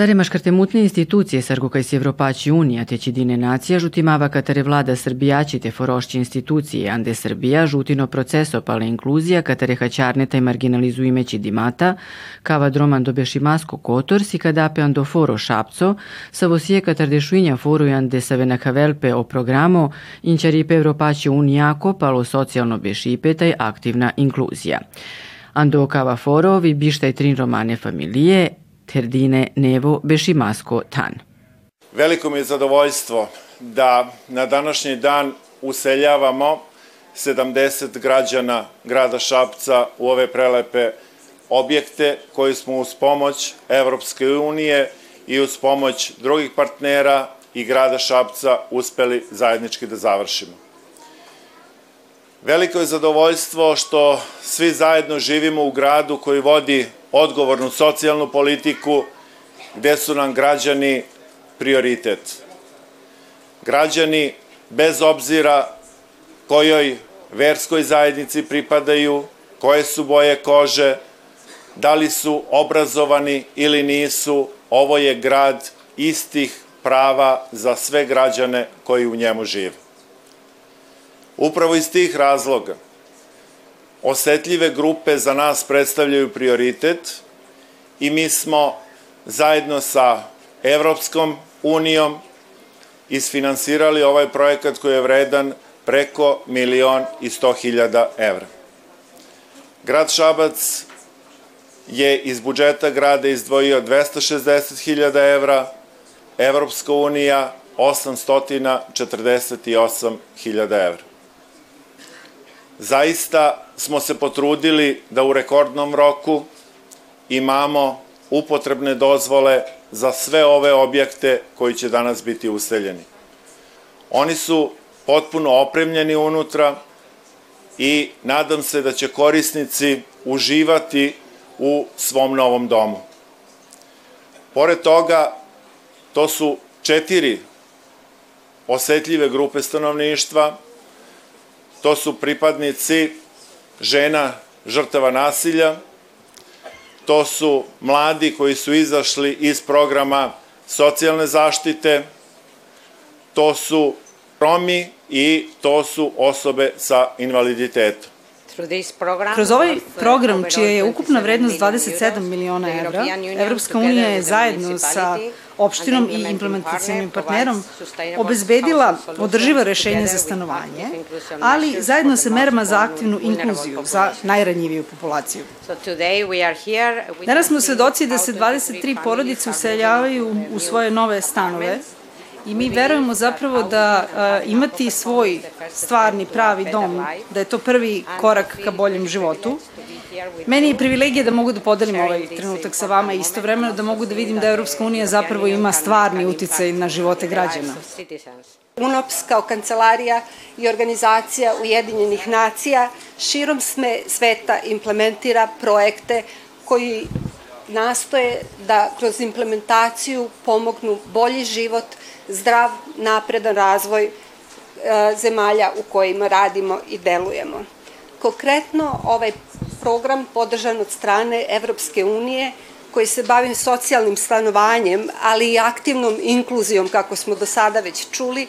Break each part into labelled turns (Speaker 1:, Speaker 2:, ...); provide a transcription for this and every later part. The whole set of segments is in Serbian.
Speaker 1: Sare maškartemutne institucije sargukaj si Evropaći Unija te dine nacija žutimava katare vlada Srbijaći te forošći institucije ande Srbija žutino proceso pale inkluzija katare haćarneta i marginalizu imeći dimata, kava droman dobeši masko kotor si kadape ando foro šapco, sa vosije katar dešuinja forujan de save nakavelpe o programo inčaripe Evropaći Unijako palo socijalno bešipe taj aktivna inkluzija. Ando kava foro vi bištaj trin romane familije, Terdine Nevo Bešimasko Tan.
Speaker 2: Veliko mi je zadovoljstvo da na današnji dan useljavamo 70 građana grada Šapca u ove prelepe objekte koji smo uz pomoć Evropske unije i uz pomoć drugih partnera i grada Šapca uspeli zajednički da završimo. Veliko je zadovoljstvo što svi zajedno živimo u gradu koji vodi odgovornu socijalnu politiku, gde su nam građani prioritet. Građani, bez obzira kojoj verskoj zajednici pripadaju, koje su boje kože, da li su obrazovani ili nisu, ovo je grad istih prava za sve građane koji u njemu žive. Upravo iz tih razloga osetljive grupe za nas predstavljaju prioritet i mi smo zajedno sa Evropskom unijom isfinansirali ovaj projekat koji je vredan preko milion i sto hiljada evra. Grad Šabac je iz budžeta grada izdvojio 260.000 evra, Evropska unija 848.000 evra. Zaista smo se potrudili da u rekordnom roku imamo upotrebne dozvole za sve ove objekte koji će danas biti useljeni. Oni su potpuno opremljeni unutra i nadam se da će korisnici uživati u svom novom domu. Pored toga, to su četiri osetljive grupe stanovništva, to su pripadnici žena žrtava nasilja, to su mladi koji su izašli iz programa socijalne zaštite, to su Romi i to su osobe sa invaliditetom.
Speaker 3: Kroz ovaj program, čija je ukupna vrednost 27 miliona evra, Evropska unija je zajedno sa opštinom i implementacijnim partnerom obezbedila održiva rešenja za stanovanje, ali zajedno sa merama za aktivnu inkluziju za najranjiviju populaciju. Danas smo svedoci da se 23 porodice useljavaju u svoje nove stanove, i mi verujemo zapravo da a, imati svoj stvarni pravi dom, da je to prvi korak ka boljem životu. Meni je privilegija da mogu da podelim ovaj trenutak sa vama i istovremeno da mogu da vidim da Evropska unija zapravo ima stvarni uticaj na živote građana.
Speaker 4: UNOPS kao kancelarija i organizacija Ujedinjenih nacija širom sme sveta implementira projekte koji nastoje da kroz implementaciju pomognu bolji život zdrav, napredan razvoj e, zemalja u kojima radimo i delujemo. Konkretno, ovaj program podržan od strane Evropske unije koji se bavi socijalnim stanovanjem, ali i aktivnom inkluzijom, kako smo do sada već čuli,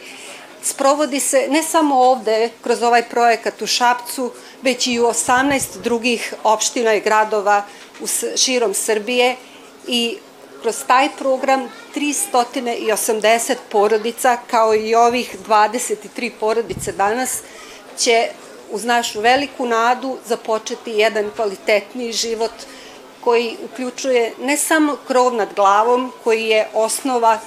Speaker 4: sprovodi se ne samo ovde kroz ovaj projekat u Šapcu, već i u 18 drugih opština i gradova širom Srbije i kroz taj program 380 porodica, kao i ovih 23 porodice danas, će uz našu veliku nadu započeti jedan kvalitetniji život koji uključuje ne samo krov nad glavom, koji je osnova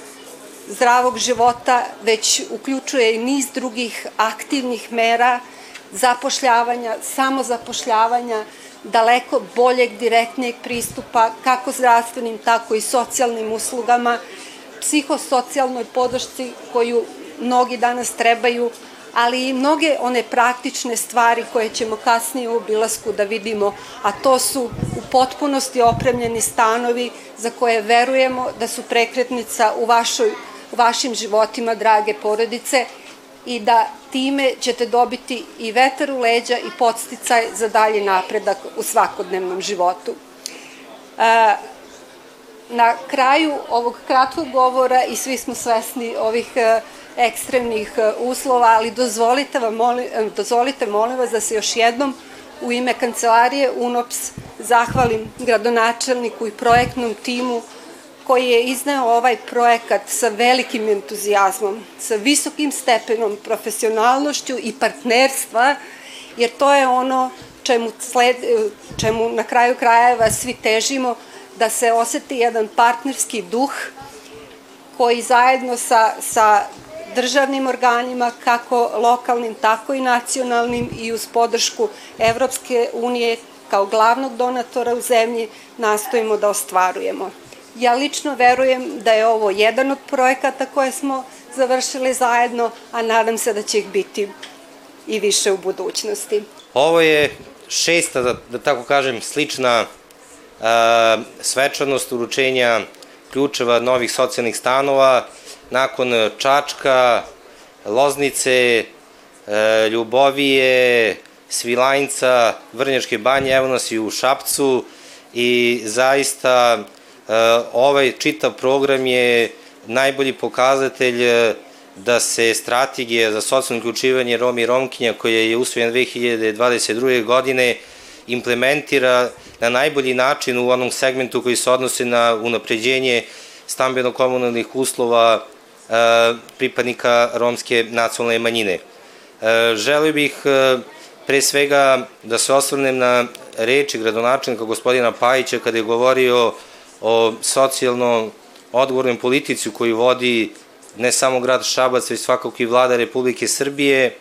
Speaker 4: zdravog života, već uključuje i niz drugih aktivnih mera zapošljavanja, samozapošljavanja, daleko boljeg, direktnijeg pristupa kako zdravstvenim, tako i socijalnim uslugama, psihosocijalnoj podršci koju mnogi danas trebaju, ali i mnoge one praktične stvari koje ćemo kasnije u obilasku da vidimo, a to su u potpunosti opremljeni stanovi za koje verujemo da su prekretnica u, vašoj, u vašim životima, drage porodice, i da time ćete dobiti i vetar u leđa i podsticaj za dalji napredak u svakodnevnom životu. E, na kraju ovog kratkog govora i svi smo svesni ovih e, ekstremnih e, uslova, ali dozvolite, vam, molim, dozvolite molim vas da se još jednom u ime kancelarije UNOPS zahvalim gradonačelniku i projektnom timu koji je izneo ovaj projekat sa velikim entuzijazmom, sa visokim stepenom profesionalnošću i partnerstva, jer to je ono čemu, sled, čemu na kraju krajeva svi težimo, da se oseti jedan partnerski duh koji zajedno sa, sa državnim organima, kako lokalnim, tako i nacionalnim i uz podršku Evropske unije kao glavnog donatora u zemlji nastojimo da ostvarujemo. Ja lično verujem da je ovo jedan od projekata koje smo završili zajedno, a nadam se da će ih biti i više u budućnosti.
Speaker 5: Ovo je šesta, da, da tako kažem, slična a, svečanost uručenja ključeva novih socijalnih stanova nakon Čačka, Loznice, e, Ljubovije, Svilajnca, Vrnjačke banje, evo nas i u Šapcu i zaista e, ovaj čitav program je najbolji pokazatelj e, da se strategija za socijalno uključivanje Romi i Romkinja koja je usvojen 2022. godine implementira na najbolji način u onom segmentu koji se odnose na unapređenje stambeno-komunalnih uslova e, pripadnika romske nacionalne manjine. Želeo bih pre svega da se osvrnem na reči gradonačelnika gospodina Pajića kada je govorio o socijalno odgovornoj politici koju vodi ne samo grad Šabac, već svakako i vlada Republike Srbije.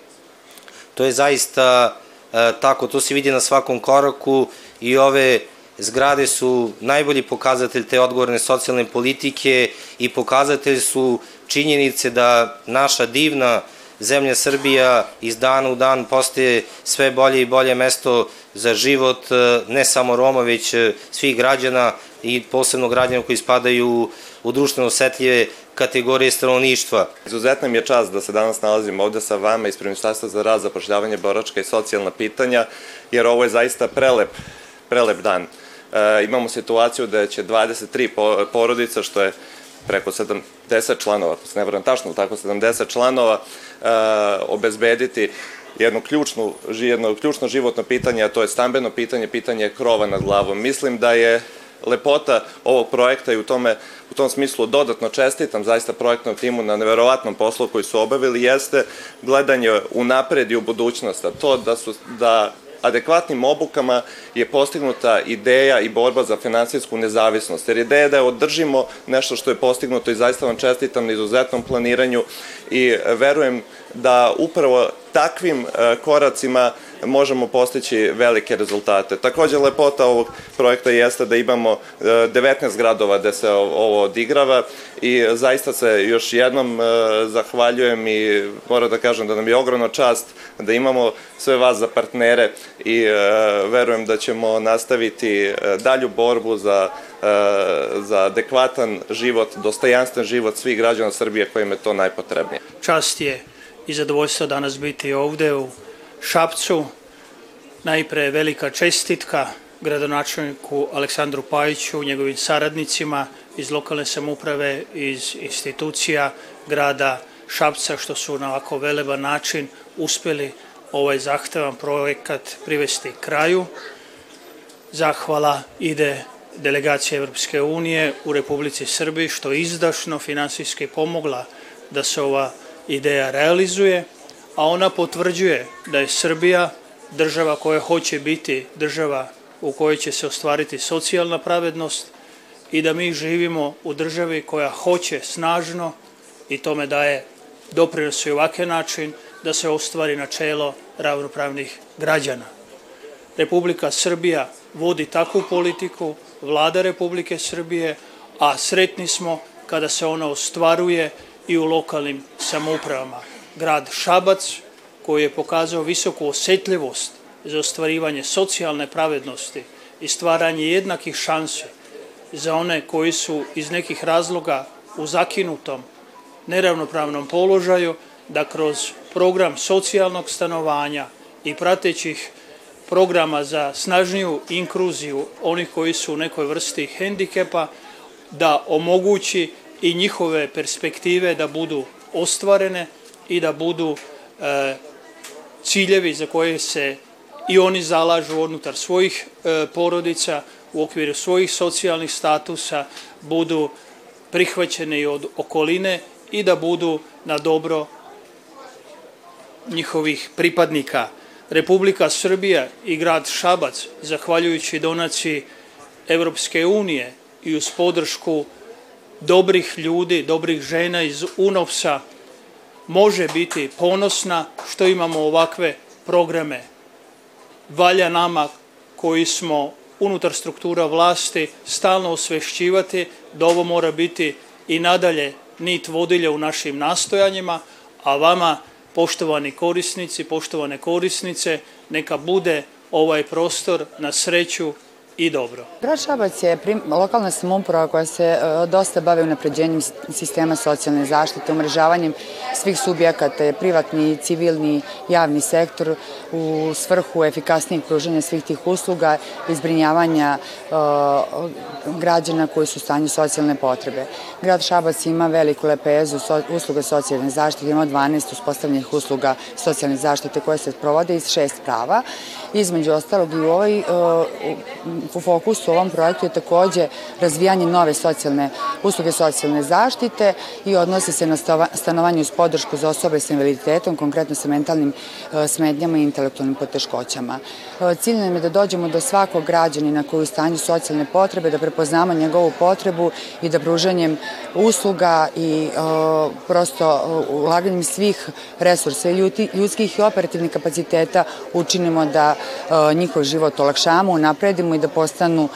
Speaker 5: To je zaista e, tako, to se vidi na svakom koraku i ove zgrade su najbolji pokazatelj te odgovorne socijalne politike i pokazatelj su činjenice da naša divna zemlja Srbija iz dana u dan postaje sve bolje i bolje mesto za život e, ne samo Roma, već e, svih građana i posebno građana koji spadaju u društveno osetljive kategorije stanovništva.
Speaker 6: Izuzetna mi je čast da se danas nalazim ovde sa vama iz Ministarstva za rad, zapošljavanje, boračka i socijalna pitanja, jer ovo je zaista prelep, prelep dan. E, imamo situaciju da će 23 porodica, što je preko 70 članova, ne vrem tačno, tako 70 članova, e, obezbediti jedno ključno, jedno ključno životno pitanje, a to je stambeno pitanje, pitanje krova nad glavom. Mislim da je lepota ovog projekta i u tome u tom smislu dodatno čestitam zaista projektnom timu na neverovatnom poslu koji su obavili jeste gledanje u napred i u budućnost, a to da su da adekvatnim obukama je postignuta ideja i borba za finansijsku nezavisnost. Jer ideja da je održimo nešto što je postignuto i zaista vam čestitam na izuzetnom planiranju i verujem da upravo takvim e, koracima možemo postići velike rezultate. Takođe, lepota ovog projekta jeste da imamo 19 e, gradova gde se ovo odigrava i zaista se još jednom e, zahvaljujem i moram da kažem da nam je ogromna čast da imamo sve vas za partnere i verujem da ćemo nastaviti dalju borbu za za adekvatan život, dostojanstven život svih građana Srbije kojima je to najpotrebnije.
Speaker 7: Čast je i zadovoljstvo danas biti ovde u Šapcu. Najpre velika čestitka gradonačelniku Aleksandru Pajiću, njegovim saradnicima iz lokalne samuprave, iz institucija grada Šapca, što su na ovako veleban način uspeli ovaj zahtevan projekat privesti kraju. Zahvala ide delegacija Evropske unije u Republici Srbiji, što izdašno finansijski pomogla da se ova ideja realizuje, a ona potvrđuje da je Srbija država koja hoće biti država u kojoj će se ostvariti socijalna pravednost i da mi živimo u državi koja hoće snažno i tome daje doprinos i ovake način da se ostvari načelo ravnopravnih građana. Republika Srbija vodi takvu politiku, vlada Republike Srbije, a sretni smo kada se ona ostvaruje i u lokalnim samoupravama. Grad Šabac, koji je pokazao visoku osetljivost za ostvarivanje socijalne pravednosti i stvaranje jednakih šansi za one koji su iz nekih razloga u zakinutom, neravnopravnom položaju, da kroz program socijalnog stanovanja i pratećih programa za snažniju inkluziju onih koji su u nekoj vrsti hendikepa da omogući i njihove perspektive da budu ostvarene i da budu e, ciljevi za koje se i oni zalažu unutar svojih e, porodica, u okviru svojih socijalnih statusa, budu prihvaćene od okoline i da budu na dobro njihovih pripadnika. Republika Srbija i grad Šabac, zahvaljujući donaciji Evropske unije i uz podršku dobrih ljudi, dobrih žena iz UNOPS-a, može biti ponosna što imamo ovakve programe. Valja nama koji smo unutar struktura vlasti stalno osvešćivati da ovo mora biti i nadalje nit vodilja u našim nastojanjima, a vama, poštovani korisnici, poštovane korisnice, neka bude ovaj prostor na sreću i dobro.
Speaker 8: Grad Šabac je prim, lokalna samouprava koja se uh, dosta bavi unapređenjem sistema socijalne zaštite, umrežavanjem svih subjekata, privatni, civilni, javni sektor u svrhu efikasnijeg pruženja svih tih usluga i zbrinjavanja uh, građana koji su u stanju socijalne potrebe. Grad Šabac ima veliku lepezu so, usluga socijalne zaštite, ima 12 uspostavljenih usluga socijalne zaštite koje se provode iz šest prava. Između ostalog i u ovoj uh, u fokusu u ovom projektu je takođe razvijanje nove socijalne usluge socijalne zaštite i odnosi se na stanovanje uz podršku za osobe sa invaliditetom, konkretno sa mentalnim e, smetnjama i intelektualnim poteškoćama. E, cilj nam je da dođemo do svakog građanina koji u stanju socijalne potrebe, da prepoznamo njegovu potrebu i da pružanjem usluga i e, prosto ulaganjem svih resursa, ljudskih i operativnih kapaciteta učinimo da njihov život olakšamo, unapredimo i da postanu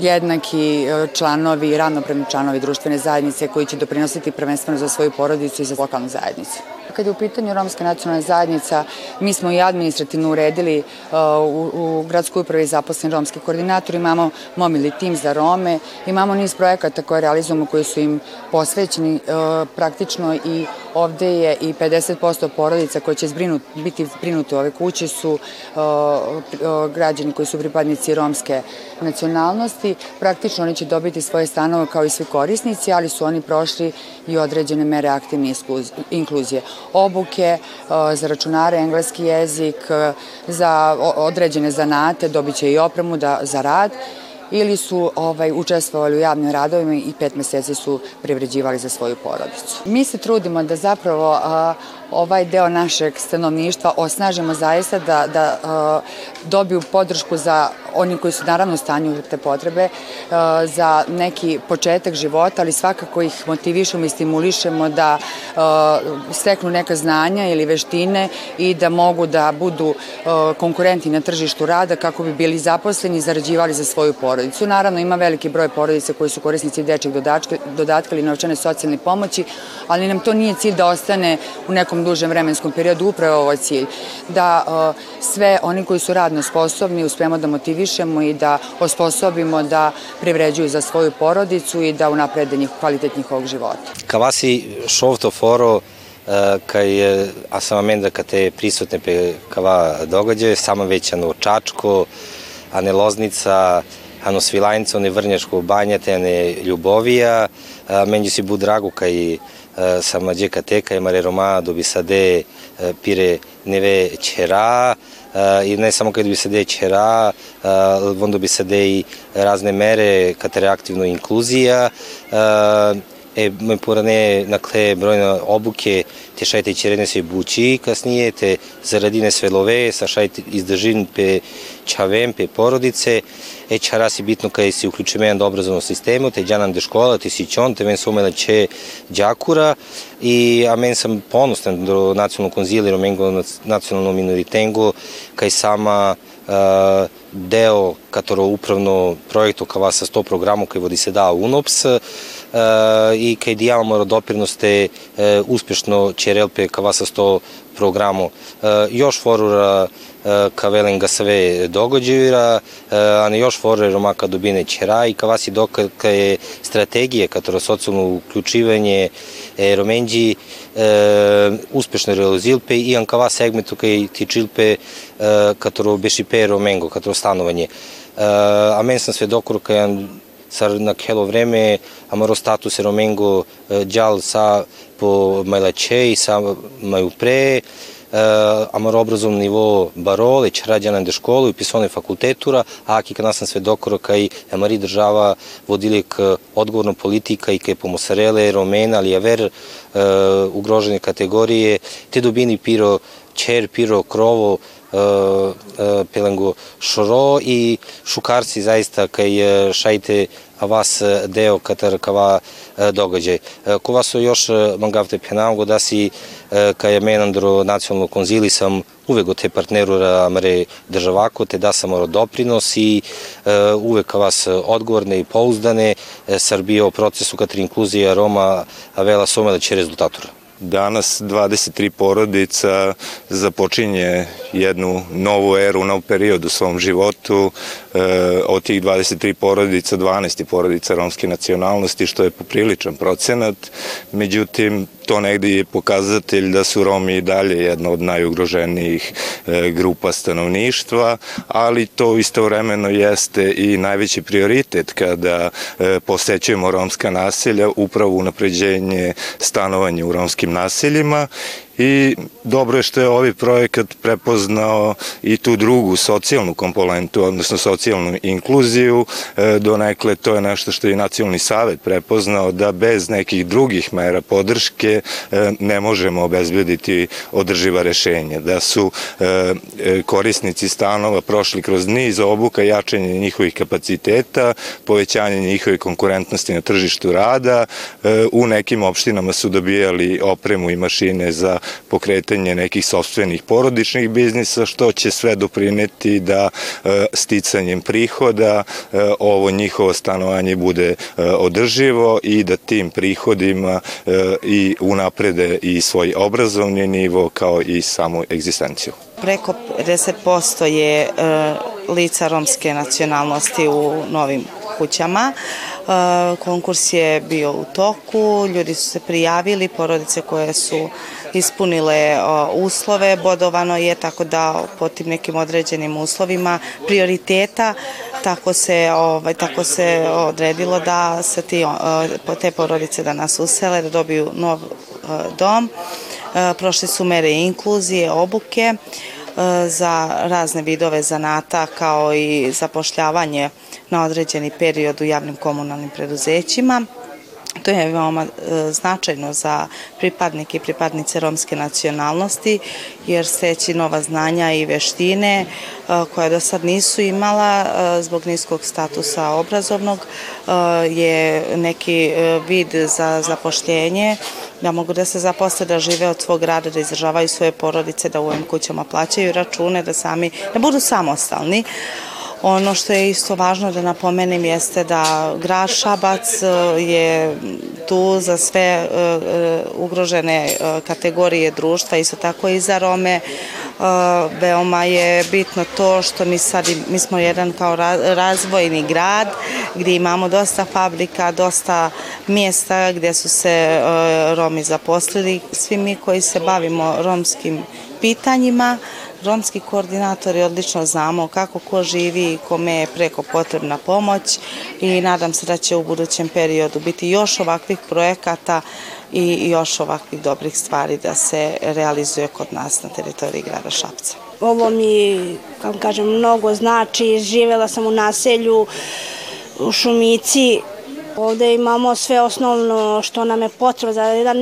Speaker 8: jednaki članovi, ravnopravni članovi društvene zajednice koji će doprinositi prvenstveno za svoju porodicu i za lokalnu zajednicu. Kada je u pitanju romska nacionalna zajednica, mi smo i administrativno uredili uh, u, u gradskoj upravi zaposlen romski koordinator, imamo momili tim za Rome, imamo niz projekata koje realizujemo koji su im posvećeni uh, praktično i ovde je i 50% porodica koje će zbrinut, biti zbrinuti u ove kuće su uh, građani koji su pripadnici romske nacionalnosti. Praktično oni će dobiti svoje stanove kao i svi korisnici, ali su oni prošli i određene mere aktivne inkluzije obuke e, za računare, engleski jezik, e, za određene zanate, dobit će i opremu da, za rad ili su ovaj, učestvovali u javnim radovima i pet meseci su privređivali za svoju porodicu. Mi se trudimo da zapravo a, ovaj deo našeg stanovništva osnažimo zaista da, da a, dobiju podršku za oni koji su naravno u stanju te potrebe, a, za neki početak života, ali svakako ih motivišemo i stimulišemo da a, steknu neka znanja ili veštine i da mogu da budu konkurenti na tržištu rada kako bi bili zaposleni i zarađivali za svoju porodicu. Naravno, ima veliki broj porodica koji su korisnici dečeg dodatka, dodatka ili novčane socijalne pomoći, ali nam to nije cilj da ostane u nekom dužem vremenskom periodu upravo ovo cilj, da sve oni koji su radno sposobni uspemo da motivišemo i da osposobimo da privređuju za svoju porodicu i da unaprede njih, kvalitet njihovog života.
Speaker 5: Kavasi šovto foro kaj a sama menda kad te prisutne pe kava događaje, sama već ano Čačko, a ne Loznica, ano Svilajnca, ne Vrnjačko banjate, a ne Ljubovija, meni si bu drago kaj sama djeka teka mare Roma dobi sade pire neve čera i ne samo kad bi sade čera, vondo bi sade i razne mere kad reaktivno inkluzija e, porane nakle brojne obuke te šajte čerene se buči kasnije te zaradine svelove sa šajte izdržin pe čavem pe porodice. E čara si bitno kada si uključujem do obrazovnog sistemu te džanam de škola te si čon te ven su umela će đakura i a men sam ponosan do nacionalnog konzili romengo nacionalno minoritengo kaj sama deo katero upravno projektu kao sa 100 programu koji vodi se da UNOPS uh, i kaj dijavamo doprinoste uh, uspešno ČRLP kao sa 100 programu. Još forura ka velim ga sve događaja, a ne još fore Romaka dobine čera i ka vas i dok je strategije, katero socijalno uključivanje Romenđi uspešno realizilpe i an ka vas segmentu kaj ti čilpe katero bešipe Romengo, katero stanovanje. A men sam svedokor kaj sar naquele vreme amaro status romengo djal sa po Majlačej, sa maju pre, amar obrazovni nivo barole, će rađana de školu, upisone fakultetura, a aki kad nas sve dokoro kaj amari država vodili k odgovorno politika i kaj pomosarele, romena, ali aver ugrožene kategorije, te dobini piro čer, piro krovo, pelengo šoro i šukarci zaista kaj šajte vas deo katar kava događaj. Ko vas još mangavte penango da si ka je menandro nacionalno konzili sam uvek te partneru mare državako, te da sam doprinos i uvek vas odgovorne i pouzdane Srbije o procesu katri inkluzija Roma vela soma da će rezultatura.
Speaker 9: Danas 23 porodica započinje jednu novu eru, nov period u svom životu. E, od tih 23 porodica, 12 je porodica romske nacionalnosti, što je popriličan procenat. Međutim, to negde je pokazatelj da su Romi i dalje jedna od najugroženijih e, grupa stanovništva, ali to istovremeno jeste i najveći prioritet kada e, posećujemo romska naselja, upravo unapređenje stanovanja u romskim naseljima i dobro je što je ovaj projekat prepoznao i tu drugu socijalnu komponentu, odnosno socijalnu inkluziju. E, donekle to je nešto što je nacionalni savet prepoznao da bez nekih drugih mera podrške e, ne možemo obezbediti održiva rešenja. Da su e, korisnici stanova prošli kroz niz obuka, jačanje njihovih kapaciteta, povećanje njihove konkurentnosti na tržištu rada. U nekim opštinama su dobijali opremu i mašine za pokretanje nekih sobstvenih porodičnih biznisa, što će sve doprineti da e, sticanjem prihoda e, ovo njihovo stanovanje bude e, održivo i da tim prihodima i unaprede i svoj obrazovni nivo kao i samu egzistenciju.
Speaker 10: Preko 50% je lica romske nacionalnosti u novim kućama. Konkurs je bio u toku, ljudi su se prijavili, porodice koje su ispunile uslove, bodovano je tako da po tim nekim određenim uslovima prioriteta tako se ovaj tako se odredilo da se ti te porodice da nas usele da dobiju nov dom. Prošle su mere inkluzije, obuke za razne vidove zanata kao i zapošljavanje na određeni period u javnim komunalnim preduzećima. To je veoma e, značajno za pripadnike i pripadnice romske nacionalnosti, jer steći nova znanja i veštine e, koja do sad nisu imala e, zbog niskog statusa obrazovnog je neki vid za zapošljenje da mogu da se zaposle, da žive od svog rada, da izražavaju svoje porodice, da u ovim kućama plaćaju račune, da sami, da budu samostalni. Ono što je isto važno da napomenem jeste da grad Šabac e, je tu za sve e, e, ugrožene kategorije društva, isto tako i za Rome. Veoma je bitno to što mi sad, mi smo jedan kao razvojni grad gdje imamo dosta fabrika, dosta mjesta gdje su se Romi zaposlili. Svi mi koji se bavimo romskim pitanjima, romski koordinatori odlično znamo kako ko živi i kome je preko potrebna pomoć i nadam se da će u budućem periodu biti još ovakvih projekata i još ovakvih dobrih stvari da se realizuje kod nas na teritoriji grada Šapca.
Speaker 11: Ovo mi, kako kažem, mnogo znači. Živela sam u naselju u Šumici, Ovde imamo sve osnovno što nam je potrebno za jedan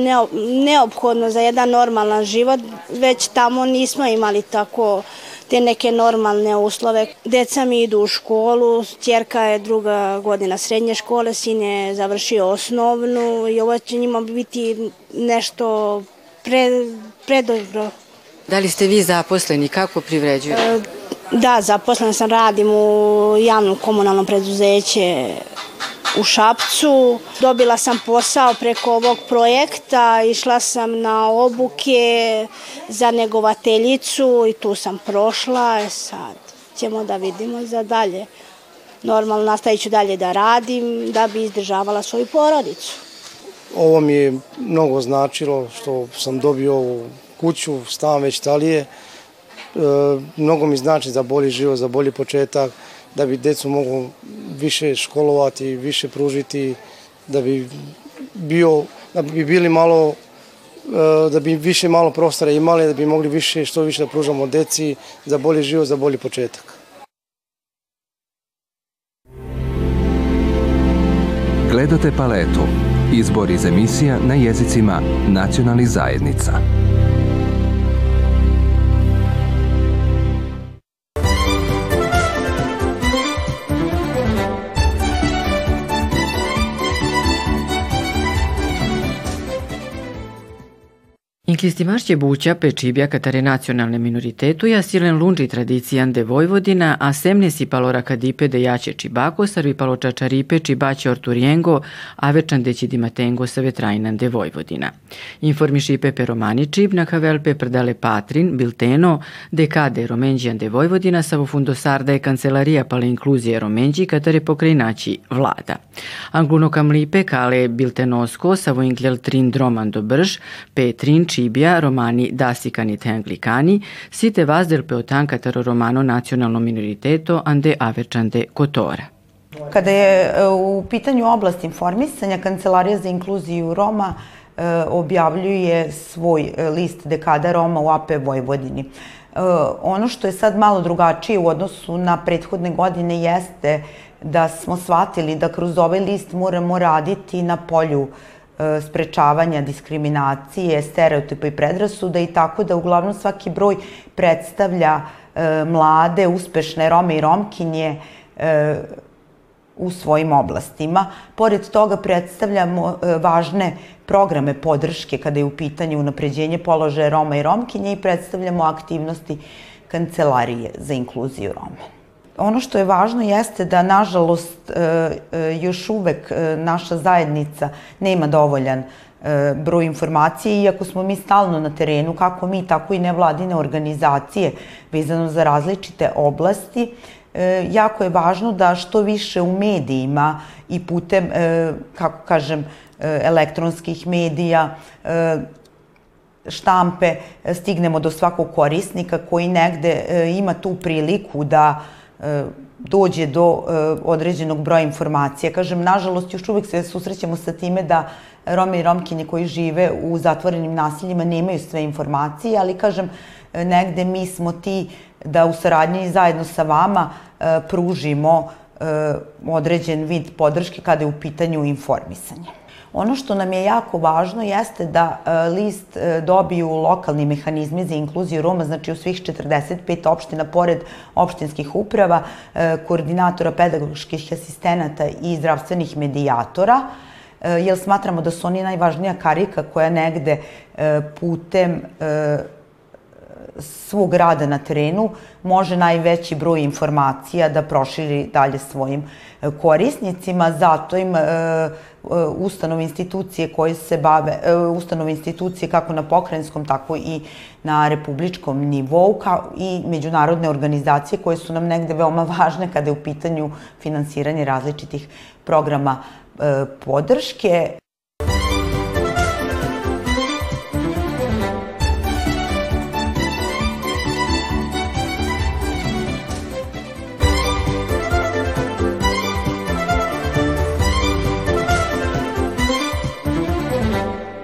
Speaker 11: neophodno za jedan normalan život, već tamo nismo imali tako te neke normalne uslove. Deca mi idu u školu, čerka je druga godina srednje škole, sin je završio osnovnu i ovo će njima biti nešto pre, predobro.
Speaker 1: Da li ste vi zaposleni? Kako privređujete? E,
Speaker 11: da, zaposlena sam, radim u javnom komunalnom preduzeće u Šapcu. Dobila sam posao preko ovog projekta, išla sam na obuke za negovateljicu i tu sam prošla. E sad ćemo da vidimo za dalje. Normalno nastavit ću dalje da radim da bi izdržavala svoju porodicu.
Speaker 12: Ovo mi je mnogo značilo što sam dobio ovu kuću, stan već talije. E, mnogo mi znači za bolji život, za bolji početak, da bi decu mogu više školovati, više pružiti, da bi bio, da bi bili malo da bi više malo prostora imali, da bi mogli više, što više da pružamo deci za bolji život, za bolji početak.
Speaker 13: Gledate paletu. Izbor iz emisija na jezicima nacionalnih zajednica.
Speaker 1: Inkistimašće buća pečibja katare nacionalne minoritetu ja silen lunđi tradicijan de Vojvodina, a semne si palora kadipe de jače čibako, sarvi palo čačaripe čibaće orturijengo, a večan de dimatengo sa vetrajnan de Vojvodina. Informiši Pepe Romani čib na kavelpe prdale patrin, bilteno, de kade romenđijan de Vojvodina, savo fundosarda je kancelarija pale inkluzije romenđi katare pokrajinaći vlada. Angluno kamlipe kale biltenosko, savo inglel trin droman do brž, petrin Cibija, romani Dasikanite Anglikani, site vazdel peotankataro romano nacionalno minoriteto ande averčande kotora.
Speaker 14: Kada je e, u pitanju oblast informisanja, Kancelarija za inkluziju Roma e, objavljuje svoj e, list dekada Roma u AP Vojvodini. Ono što je sad malo drugačije u odnosu na prethodne godine jeste da smo shvatili da kroz ovaj list moramo raditi na polju uh, sprečavanja diskriminacije, stereotipa i predrasuda i tako da uglavnom svaki broj predstavlja e, mlade, uspešne Rome i Romkinje e, u svojim oblastima. Pored toga predstavljamo važne programe podrške kada je u pitanju unapređenje položaja Roma i Romkinje i predstavljamo aktivnosti Kancelarije za inkluziju Roma. Ono što je važno jeste da, nažalost, e, e, još uvek e, naša zajednica nema dovoljan broj informacije, iako smo mi stalno na terenu, kako mi, tako i nevladine organizacije, vezano za različite oblasti, jako je važno da što više u medijima i putem, kako kažem, elektronskih medija, štampe, stignemo do svakog korisnika koji negde ima tu priliku da dođe do e, određenog broja informacija. Kažem, nažalost, još uvek se susrećemo sa time da Rome i Romkinje koji žive u zatvorenim nasiljima nemaju sve informacije, ali kažem, e, negde mi smo ti da u saradnji zajedno sa vama pružimo određen vid podrške kada je u pitanju informisanja. Ono što nam je jako važno jeste da e, list e, dobiju lokalni mehanizmi za inkluziju Roma, znači u svih 45 opština, pored opštinskih uprava, e, koordinatora pedagoških asistenata i zdravstvenih medijatora, jer smatramo da su oni najvažnija karika koja negde putem svog rada na terenu može najveći broj informacija da proširi dalje svojim korisnicima, zato im ustanove institucije koje se bave, e, ustanove institucije kako na pokrajinskom, tako i na republičkom nivou, kao i međunarodne organizacije koje su nam negde veoma važne kada je u pitanju finansiranje različitih programa e, podrške.